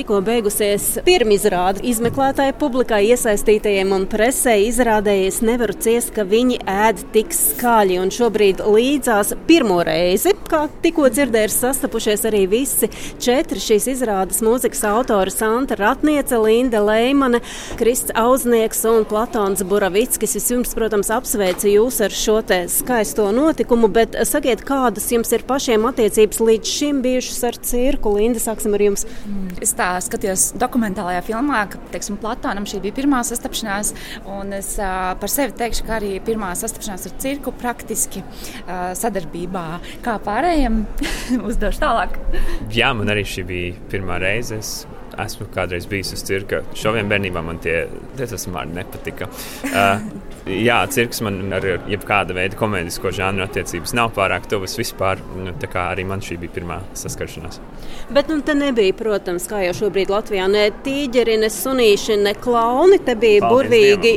Tikko beigusies pirmizrāde izmeklētāju publikai, iesaistītajiem un presē izrādējies nevaru ciest, ka viņi ēd tik skaļi. Un šobrīd līdzās pirmo reizi, kā tikko dzirdēju, ir sastapušies arī visi četri šīs izrādes mūzikas autori - Santa Ratniece, Linda Leimane, Krists Auznieks un Platons Buravickis. Vispirms, protams, apsveicu jūs ar šo skaisto notikumu, bet sakiet, kādas jums ir pašiem attiecības līdz šim bijušas ar cirku? Linda, sāksim ar jums. Es tā skatījos dokumentālajā filmā, ka teiksim, Platonam šī bija pirmā sastapšanās. Es uh, par sevi teikšu, ka arī pirmā sastapšanās ar cirku praktiski uh, sadarbībā. Kā pārējiem uzdošu tālāk? Jā, man arī šī bija pirmā reize. Es esmu kādreiz bijis uz cirka. Šoviem bērnībā man tie, tie tas man nepatika. Uh, jā, cirks man ar jebkāda veida komēdisko žanru attiecības nav pārāk tuvas vispār. Nu, tā kā arī man šī bija pirmā saskaršanās. Bet nu, te nebija, protams, kā jau šobrīd Latvijā, ne tīģeri, ne sunīši, ne klauni. Te bija Paldies burvīgi.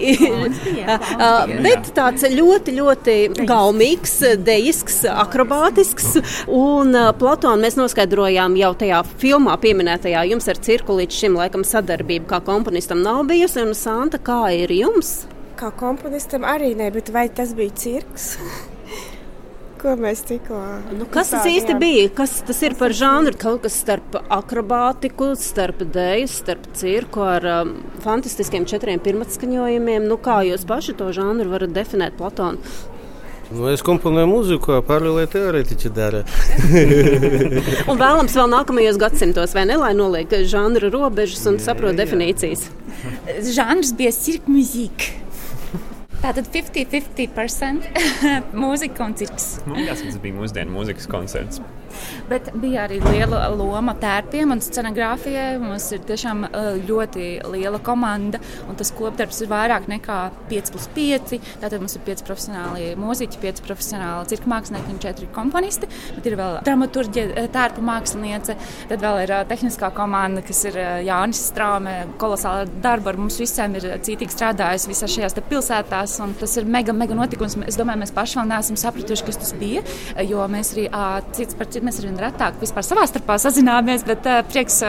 Bet tāds ļoti, ļoti gaumīgs, dejisks, akrobātisks. Un Platonu mēs noskaidrojām jau tajā filmā pieminētajā jums ar cirku līdz šim laikam sadarbība kā komponistam nav bijusi. Un Santa, kā ir jums? Kā komponistam arī ne, bet vai tas bija cirks? ko mēs tikko nu, kas tas īsti bija? Kas tas ir par žanru? Kaut kas starp akrobātiku, starp dēļu, starp cirku ar um, fantastiskiem četriem pirmatskaņojumiem. Nu, kā jūs paši to žanru varat definēt, Platonu? Nu, es komponēju mūziku, paralēli teorētiķi dara. un vēlams vēl nākamajos gadsimtos, vai ne, lai noliek žanra robežas un saprot definīcijas. Žanrs bija cirka mūzika. Tātad 50-50% mūzika un cirks. Man liekas, tas bija mūsdienu mūzikas koncerts. Bet bija arī liela loma tērpiem un scenogrāfijai. Mums ir tiešām ļoti liela komanda, un tas kopdarbs ir vairāk nekā 5 plus 5. Tātad mums ir 5 profesionāli mūziķi, 5 profesionāli cirka mākslinieki un 4 komponisti. Bet ir vēl dramaturģija, tērpa māksliniece, tad vēl ir tehniskā komanda, kas ir Jānis Strāme. Kolosāla darba ar mums visiem ir cītīgi strādājusi visās šajās pilsētās un tas ir mega, mega notikums. Es domāju, mēs paši vēl neesam sapratuši, kas tas bija, jo mēs arī cits par citu, mēs arvien retāk vispār savā starpā sazināmies, bet prieks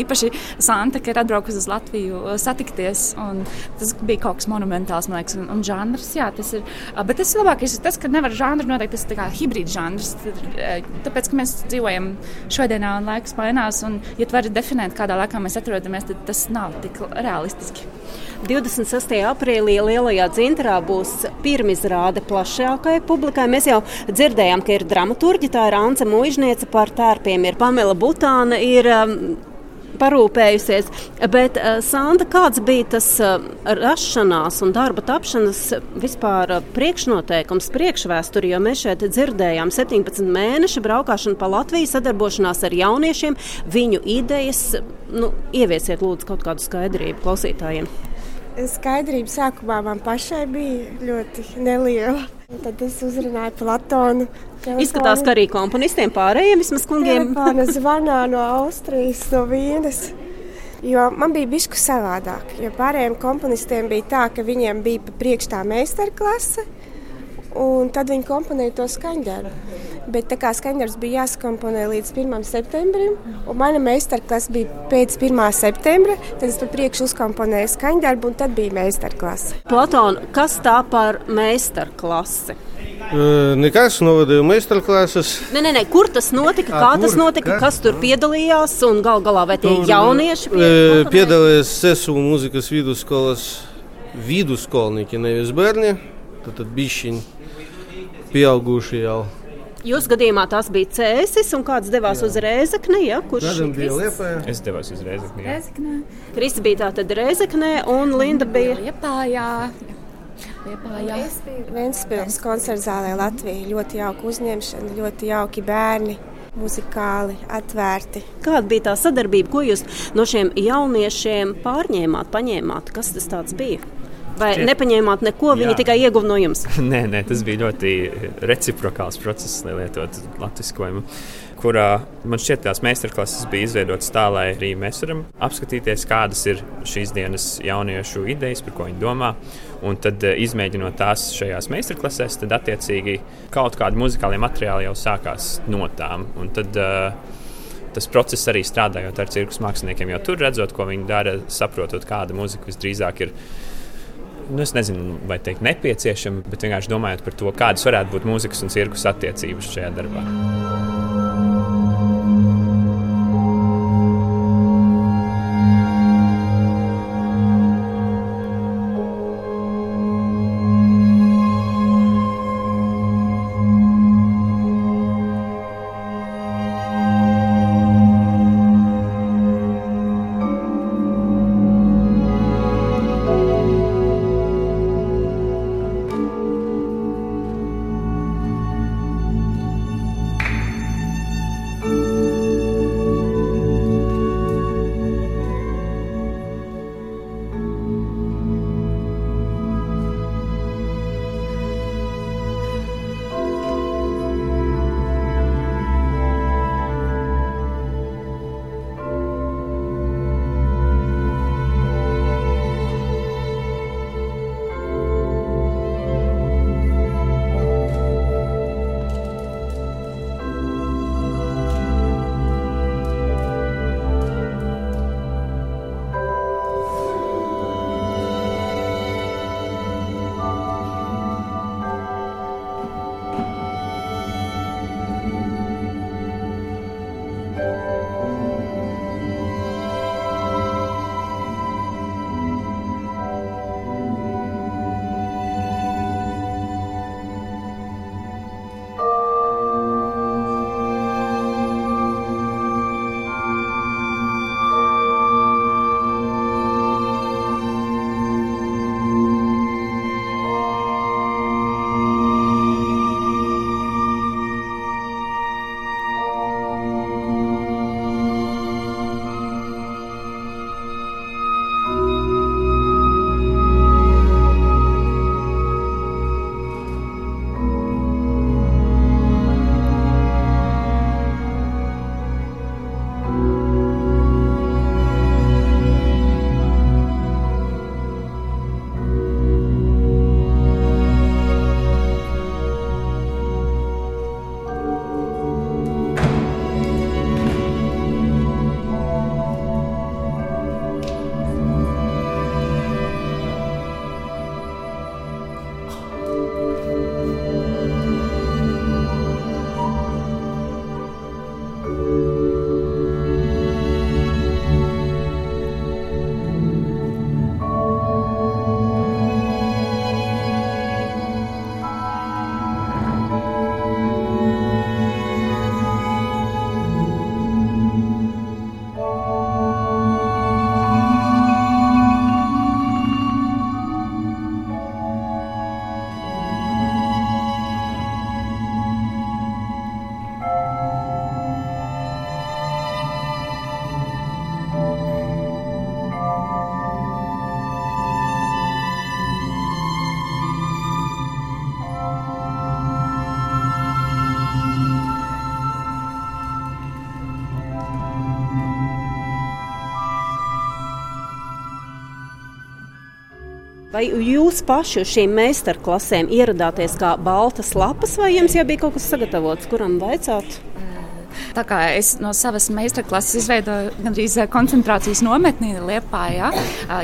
īpaši Santa, ka ir atbraukusi uz Latviju satikties, un tas bija kaut kas monumentāls, man liekas, un, un žanrs, jā, tas ir, bet tas labākais ir tas, ka nevar žanru noteikt, tas ir kā hibrīd žanrs, tāpēc, ka mēs dzīvojam šodienā un laiks mainās, un, ja tu vari definēt, kādā laikā mēs atrodamies, tad tas nav tik realistiski. 26. aprīlī Lielajā dzintrā būs pirmizrāde plašākai publikai. Mēs jau dzirdējām, ka ir dramaturgi, tā ir Anta Mūžniece par tērpiem, ir Pamela Butāna. Ir, um, parūpējusies. Bet, uh, Santa, kāds bija tas uh, rašanās un darba tapšanas vispār uh, priekšnoteikums, priekšvēsture? Jo mēs šeit dzirdējām 17 mēnešu braukšanu pa Latviju, sadarbošanās ar jauniešiem, viņu idejas. Nu, ieviesiet, lūdzu, kaut kādu skaidrību klausītājiem. Skaidrība sākumā man pašai bija ļoti neliela. Tad es uzrunāju Platonu. Telefonu. Izskatās, ka arī komponistiem pārējiem vismaz kungiem. Telefona zvanā no Austrijas, no Vīnes. Jo man bija bišku savādāk. Jo pārējiem komponistiem bija tā, ka viņiem bija priekšā meistarklase, un tad viņi komponēja to skaņdarbu. Bet tā kā skaņdarbs bija jāskomponē līdz 1. septembrim, un mana meistarklase bija pēc 1. septembra, tad es tur priekšu uzkomponēju skaņdarbu, un tad bija meistarklase. Platona, kas tā par meistarklasi? Nekas novadīja meistarklases. Nē, nē, nē, kur tas notika? Kā kur, tas notika? Kas, kas tur piedalījās? Un gal galā vai tie tur, jaunieši piedalījās? Piedalījās Sesu mūzikas vidusskolas vidusskolnieki, nevis bērni. Tad, tad bišķiņi pieauguši jau. Jūsu gadījumā tas bija cēsis, un kāds devās jā. uz Rēzekni? Ja? Kurš Kādam bija Liepājā? Es devos uz Rēzekni. Rēzeknē. Kristi bija tātad Rēzeknē, un Linda bija Liepājā. Liepājā. Es biju Ventspils koncerta zālē Latvijā. Ļoti jauka uzņemšana, ļoti jauki bērni muzikāli, atvērti. Kāda bija tā sadarbība, ko jūs no šiem jauniešiem pārņēmāt, paņēmāt? Kas tas bija? Vai Šķiet, nepaņēmāt neko, viņi jā. tikai ieguva no jums? nē, nē, tas bija ļoti reciprokāls process, lai lietotu latviskojumu. Kurā man šķiet, tās meistarklases bija izveidotas tā, lai arī mēs varam apskatīties, kādas ir šīs dienas jauniešu idejas, par ko viņi domā. Un tad, eh, izmēģinot tās šajās meistarklasēs, tad attiecīgi kaut kādi muzikālie materiāli jau sākās no tām. Un tad, uh, tas process arī strādājot ar cirkus māksliniekiem, jo tur redzot, ko viņi dara, saprotot, kāda mūzika visdrīzāk ir. Nu, es nezinu, vai teikt nepieciešama, bet vienkārši domājot par to, kādas varētu būt mūzikas un cirkus attiecības šajā darbā. Vai jūs paši uz šīm meistarklasēm ieradāties kā baltas lapas, vai jums jau bija kaut kas sagatavots, kuram vajadzētu? Tā kā es no savas meistarklases izveidoju gandrīz eh, koncentrācijas nometni Liepā, ja?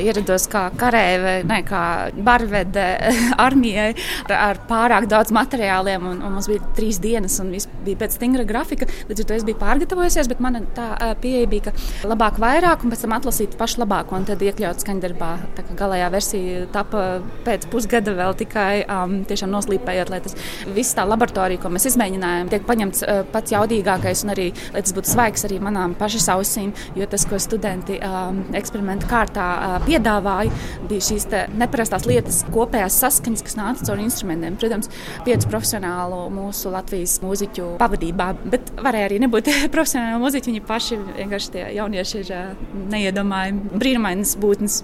ierados kā karēve, ne kā barvede armijai ar, pārāk daudz materiāliem, un, un mums bija trīs dienas, un viss bija pēc stingra grafika. Līdz ar to es biju pārgatavojusies, bet mana tā pieeja bija, ka labāk vairāk, un pēc tam atlasīt pašu labāko, un tad iekļaut skaņdarbā. Tā kā galējā versija tapa pēc pusgada vēl tikai um, tiešām noslīpējot, lai tas viss tā laboratorija, ko mēs izmēģinājām, tiek paņemts uh, pats jaudīgākais un arī, lai tas būtu svaigs arī manām pašas ausīm, jo tas, ko studenti um, eksperimentu kārtā uh, piedāvāja, bija šīs neparastās lietas, kopējās saskaņas, kas nāca caur instrumentiem. Protams, piecu profesionālu mūsu Latvijas mūziķu pavadībā, bet varēja arī nebūt profesionāli mūziķi. Viņi paši vienkārši tie jaunieši ir uh, neiedomājami brīnumainas būtnes.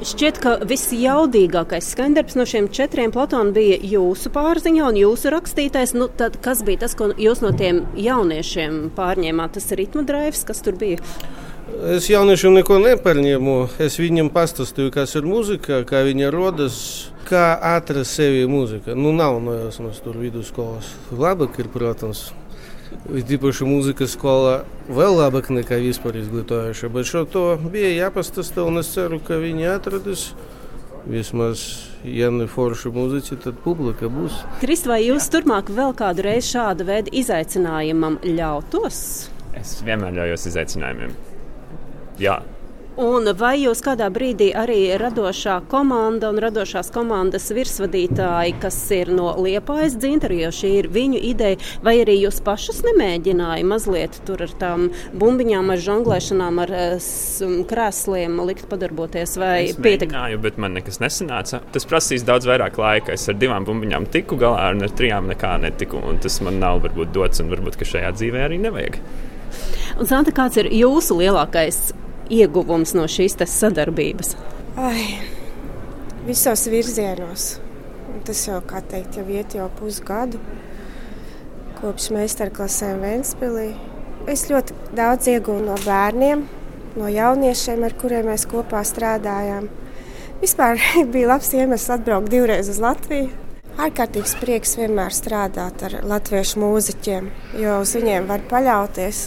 Šķiet, ka visjaudīgākais skandarbs no šiem četriem Platona bija jūsu pārziņā un jūsu rakstītais. Nu, tad, kas bija tas, ko jūs no tiem jauniešiem pārņēmāt? Tas ir ritmu drives, kas tur bija? Es jauniešiem neko nepārņēmu. Es viņiem pastāstīju, kas ir mūzika, kā viņa rodas, kā atrast sevi mūzika. Nu, nav no jausmas tur vidusskolas. Labāk ir, protams. Tīpaši mūzikas skolā vēl labāk nekā vispār izglītojuša. Bet šo to bija jāpastāsta, un es ceru, ka viņi atradīs vismaz, ja ne forši mūziķi, tad publika būs. Krist, vai jūs turpmāk vēl kādu reizi šāda veida izaicinājumam ļautos? Es vienmēr ļaujos izaicinājumiem. Jā, Un vai jūs kādā brīdī arī radošā komanda un radošās komandas virsvadītāji, kas ir no Liepājas dzintara, jo šī ir viņu ideja, vai arī jūs pašas nemēģināja mazliet tur ar tām bumbiņām, ar žonglēšanām, ar krēsliem likt padarboties? Es mēģināju, bet man nekas nesanāca. Tas prasīs daudz vairāk laika. Es ar divām bumbiņām tiku galā, un ar trijām nekā netiku. Tas man nav varbūt dots, un varbūt šajā dzīvē arī nevajag. Un, Santa, kāds ir jūsu lielākais ieguvums no šīs sadarbības? Ai, visos virzienos. Tas jau, kā teikt, jau iet jau pusgadu kopš meistarklasēm Vēnspilī. Es ļoti daudz ieguvu no bērniem, no jauniešiem, ar kuriem mēs kopā strādājām. Vispār bija labs iemesls atbraukt divreiz uz Latviju. Ārkārtīgs prieks vienmēr strādāt ar latviešu mūziķiem, jo uz viņiem var paļauties.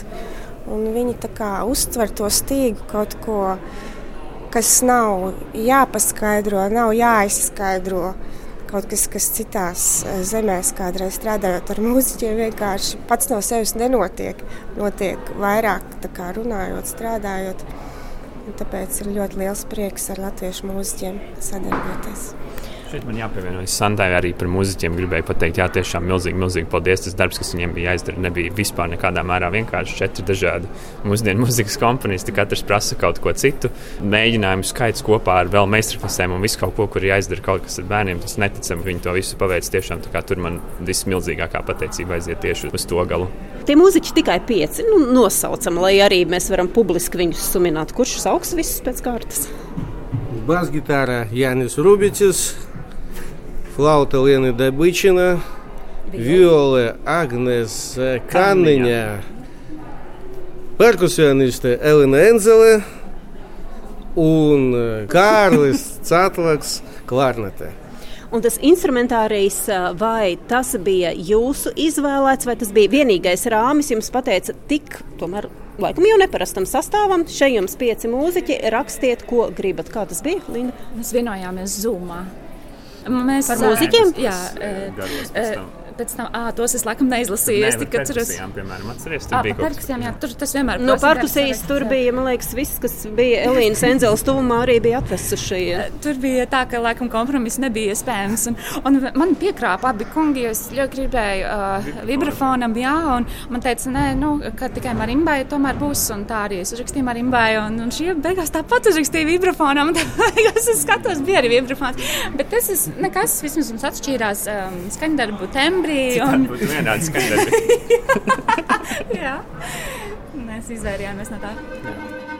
Viņi uztver to stīgu kaut ko, kas nav jāpaskaidro, nav jāizskaidro. Kaut kas, kas citās eh, zemēs, kādreiz strādājot ar mūziķiem, vienkārši pats no sevis nenotiek. Notiek vairāk kā runājot, strādājot. Un tāpēc ir ļoti liels prieks ar latviešu mūziķiem sadarboties. Šeit man jāpievienojas Sandai arī par muzeķiem. Gribēju pateikt, jā, tiešām milzīgi, milzīgi paldies. Tas darbs, kas viņiem bija jāizdara, nebija vispār nekādā mērā vienkārši četri dažādi mūsdienu muzikas komponisti. Katrs prasa kaut ko citu. Mēģinājumu skaits kopā ar vēl meistarklasēm un visu kaut ko, kur jāizdara kaut kas ar bērniem. Tas neticami. Viņi to visu paveic tiešām. Tur man vismilzīgākā pateicība aiziet tieši uz to galu. Tie mūziķi tikai pieci nu, nosaucam, lai arī mēs varam publiski viņus suminēt. Kurš sauks visus pēc kārtas? Basgitāra Jānis Rubicis, flauta Лена Добычина, виолы Агнес Канниņa, perkusioniste Elina Enzele un Kārlis Catlaks klarnetē. Un tas instrumentārijs, vai tas bija jūsu izvēlēts, vai tas bija vienīgais rāmis, jums pateica, tik tomēr laikam jau neparastam sastāvam. Šeit jums pieci mūziķi, rakstiet, ko gribat. Kā tas bija, Linda? Mēs vienojāmies Zoomā. Mēs par mūziķiem? Jā, jā pēc tam, ah, tos es laikam neizlasīju. Es tikai tur esmu. Piemēram, atceries, tur à, bija perkusijām, jā, tur tas vienmēr. No perkusijas tur bija, man liekas, viss, kas bija Elīnas Enzeles tuvumā, arī bija atvests šeit. Tur bija tā, ka laikam kompromiss nebija iespējams. Un, un man piekrāpa abi kungi, es ļoti gribēju uh, vibrafonam, jā, un man teica, nē, nu, ka tikai marimbai tomēr būs, un tā arī es uzrakstīju marimbai, un, un šī beigās tāpat uzrakstīja vibrafonam, un tā beigās es skatos, bija arī vibrafons. Bet tas ir nekas, vismaz mums atšķīrās um, skaņdarbu tempi septembrī. Un... Būtu vienādi skaņdarbi. Jā, mēs izvairījāmies no tā. Jā.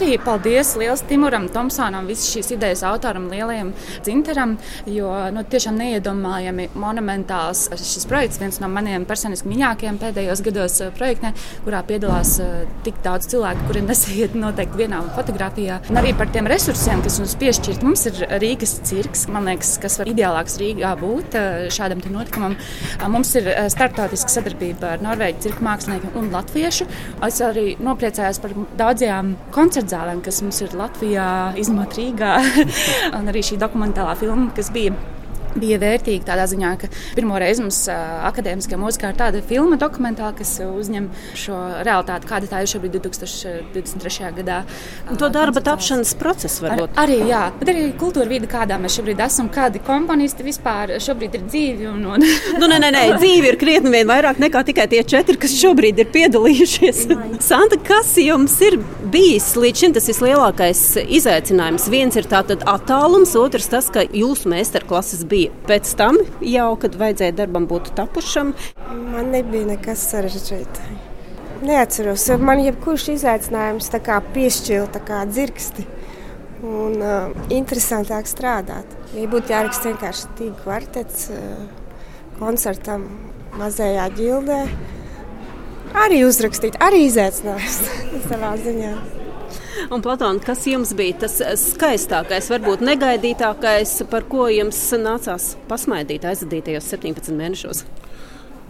Arī paldies liels Timuram Tomsonam, visas šīs idejas autoram, lielajam dzintaram, jo nu, tiešām neiedomājami monumentāls šis projekts, viens no maniem personiski mīļākajiem pēdējos gados projektē, kurā piedalās tik daudz cilvēku, kuri nesaiet noteikti vienā fotografijā. Un arī par tiem resursiem, kas mums piešķirt. Mums ir Rīgas cirks, man liekas, kas var ideālāks Rīgā būt šādam notikumam. Mums ir startautiska sadarbība ar Norvēģu cirka māksliniekiem un latviešu. Es arī nopriecājos par daudzajām koncertzālēm, kas mums ir Latvijā, izņemot Rīgā. un arī šī dokumentālā filma, kas bija bija vērtīgi tādā ziņā, ka pirmo reizi mums akadēmiskajā mūzikā ir tāda filma dokumentāla, kas uzņem šo realitāti, kāda tā ir šobrīd 2023. gadā. Un to darba tapšanas procesu varbūt. Ar, arī, jā, bet arī kultūra vide, kādā mēs šobrīd esam, kādi komponisti vispār šobrīd ir dzīvi. Un, un... nu, nē, nē, nē, dzīvi ir krietni vien vairāk nekā tikai tie četri, kas šobrīd ir piedalījušies. Santa, kas jums ir bijis līdz šim tas vislielākais izaicinājums? Viens ir tātad attālums, otrs tas, ka jūsu meistarklases bija bija pēc tam, jau kad vajadzēja darbam būt tapušam? Man nebija nekas sarežģīts. Neatceros, man jebkurš izaicinājums piešķīra dzirksti un uh, interesantāk strādāt. Ja būtu jāraksta vienkārši tīk kvartets uh, koncertam mazajā ģildē, arī uzrakstīt, arī izaicinājums savā ziņā. Un, Platona, kas jums bija tas skaistākais, varbūt negaidītākais, par ko jums nācās pasmaidīt aizvadītajos 17 mēnešos?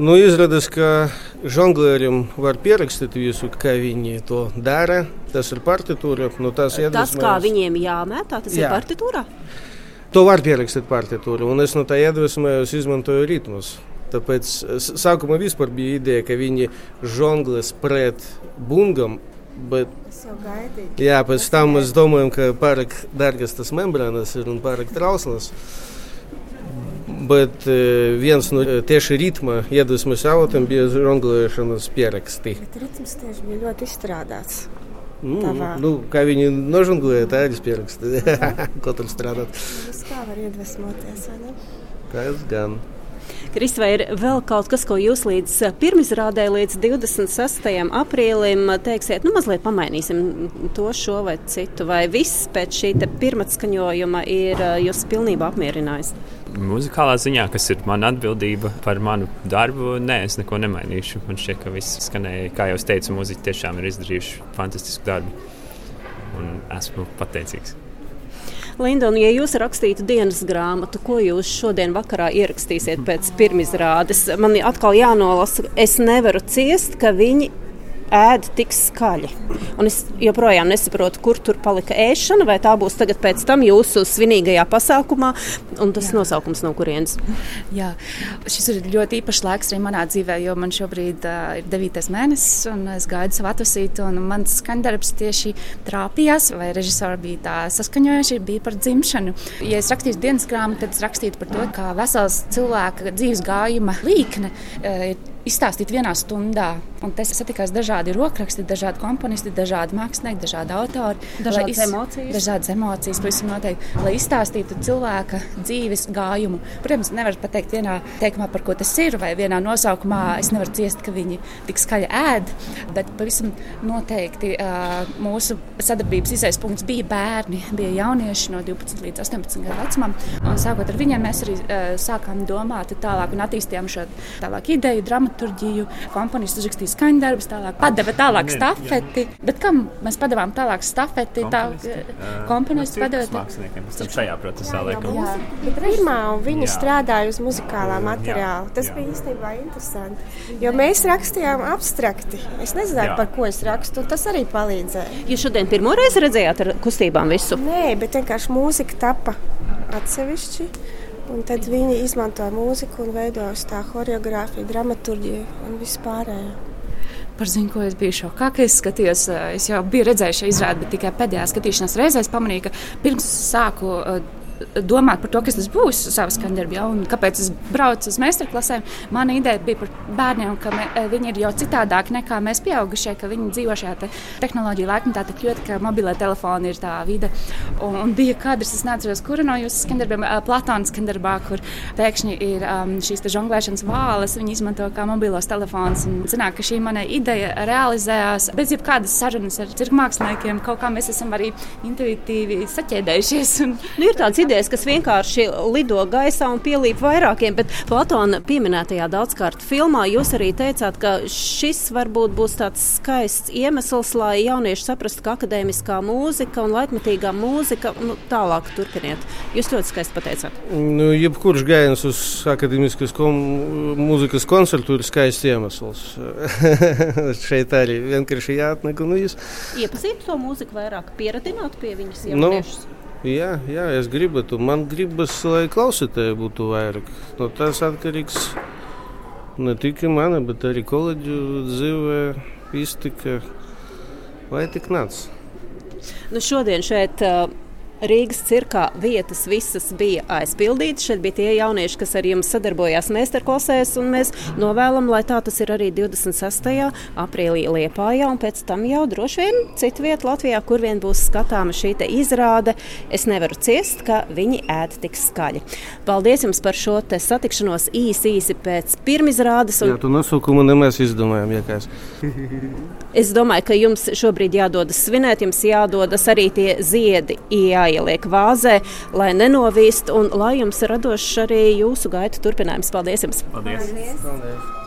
Nu, izrādās, ka žonglierim var pierakstīt visu, kā viņi to dara. Tas ir partitūra. Nu, tas, tas kā viņiem jāmētā, tas Jā. ir partitūrā. To var pierakstīt partitūru, un es no tā iedvesmojos, izmantoju ritmus. Tāpēc sākumā vispār bija ideja, ka viņi žonglēs pret bungam, bet Jā, pēc tam mēs domājam, ka pārāk dārgas tas membrānas ir un pārāk trauslas. Bet viens no tieši ritma iedvesmas avotiem bija žonglēšanas pieraksti. Bet ritms tieši bija ļoti izstrādāts. Mm, Tavā. nu, kā viņi nožonglēja, tā ir pieraksti. Ko tur strādāt? Tas kā var iedvesmoties, vai ne? Es gan. Kris, vai ir vēl kaut kas, ko jūs līdz eh, pirmizrādē, līdz 26. aprīlim eh, teiksiet, nu mazliet pamainīsim to, šo vai citu, vai viss pēc šī pirmatskaņojuma ir eh, jūs pilnībā apmierinājis? Muzikālā ziņā, kas ir mana atbildība par manu darbu, nē, es neko nemainīšu. Man šķiet, ka viss skanēja, kā jau teicu, mūziķi tiešām ir izdarījuši fantastisku darbu. Un esmu pateicīgs. Linda, un ja jūs rakstītu dienas grāmatu, ko jūs šodien vakarā ierakstīsiet pēc pirmizrādes? Man atkal jānolasa, es nevaru ciest, ka viņi ēd tik skaļi. Un es joprojām nesaprotu, kur tur palika ēšana, vai tā būs tagad pēc tam jūsu svinīgajā pasākumā, un tas Jā. nosaukums no kurienes. Jā, šis ir ļoti īpašs laiks arī manā dzīvē, jo man šobrīd uh, ir 9. mēnesis, un es gaidu savu atvasītu, un mans skandarbs tieši trāpījās, vai režisori bija tā saskaņojuši, bija par dzimšanu. Ja es rakstītu dienas grāmatu, tad es rakstītu par to, kā vesels cilvēka dzīves gājuma līkne uh, ir izstāstīt vienā stundā. Un tas satikās dažādi rokraksti, dažādi komponisti, dažādi mākslinieki, dažādi autori. Dažādas iz, emocijas. Dažādas emocijas, pavisam noteikti. Lai izstāstītu cilvēka dzīves gājumu. Protams, nevar pateikt vienā teikumā, par ko tas ir, vai vienā nosaukumā. Es nevaru ciest, ka viņi tik skaļi ēd, bet pavisam noteikti uh, mūsu sadarbības izējas punkts bija bērni, bija jaunieši no 12 līdz 18 gadu vecumam. Un sākot ar viņiem, mēs arī uh, sākām domāt tālāk un attīstījām šo tālāk ideju, dramaturgiju. Komponists uzrakstīja skaņdarbus, tālāk padeva tālāk stafeti. Bet kam mēs padevām tālāk stafeti? Tā komponists padeva māksliniekiem. Tas tam šajā procesā liekam. Pirmā viņi jā. strādāja uz muzikālā materiāla. Tas jā. bija īstenībā interesanti. Jo mēs rakstījām abstrakti. Es nezināju, jā. par ko es rakstu. Tas arī palīdzēja. Jūs šodien pirmo reizi redzējāt ar kustībām visu? Nē, bet vienkārši mūzika tapa atsevišķi. Un tad viņi izmantoja mūziku un veidoja tā choreogrāfiju, dramaturgiju un vispārējo. Par zinu, ko es biju šokā, ka es skatījos, es jau biju redzējis šo izrādi, bet tikai pēdējā skatīšanās reizē es pamanīju, ka pirms sāku domāt par to, kas tas būs savas skandarbā, un kāpēc es braucu uz meistarklasēm. Mana ideja bija par bērniem, ka me, viņi ir jau citādāki nekā mēs pieaugušie, ka viņi dzīvo šajā te tehnoloģiju laikmetā tik ļoti, ka mobilē telefoni ir tā vide. Un, un bija kadrs, es neatceros, kura no jūsu skandarbiem, Platona skandarbā, kur pēkšņi ir um, šīs žonglēšanas vāles, viņi izmanto kā mobilos telefonus. Un zināk, ka šī mana ideja realizējās bez jebkādas sarunas ar cirku māksliniekiem. Kaut kā mēs esam arī intuitīvi saķēdējušies. Un... Nu, ir tādas idejas, kas vienkārši lido gaisā un pielīp vairākiem, bet Platona pieminētajā daudzkārt filmā jūs arī teicāt, ka šis varbūt būs tāds skaists iemesls, lai jaunieši saprastu, ka akadēmiskā mūzika un laikmatīgā mūzika nu, tālāk turpiniet. Jūs ļoti skaisti pateicāt. Nu, jebkurš gājiens uz akadēmiskas kom mūzikas koncertu ir skaists iemesls. Šeit arī vienkārši jāatnāk un viss. Iepazīt to mūziku vairāk, pieradināt pie viņas jauniešus. Nu, Jā, jā, es gribētu. Man gribas, lai klausītāji būtu vairāk. No tas atkarīgs ne tikai mana, bet arī kolēģu dzīvē, iztika. Lai tik nāc. Nu šodien šeit uh, Rīgas cirkā vietas visas bija aizpildītas. Šeit bija tie jaunieši, kas ar jums sadarbojās meistarklasēs, un mēs novēlam, lai tā tas ir arī 26. aprīlī Liepājā, un pēc tam jau droši vien citu vietu Latvijā, kur vien būs skatāma šī izrāde. Es nevaru ciest, ka viņi ēd tik skaļi. Paldies jums par šo satikšanos īsi, īsi pēc pirmizrādes. Un... Jā, tu nosaukumu nemēs izdomājam, iekais. es domāju, ka jums šobrīd jādodas svinēt, jums jādodas arī tie ziedi. Jā, jāieliek vāzē, lai nenovīst un lai jums radošs arī jūsu gaita turpinājums. Paldies jums! Paldies! Paldies. Paldies.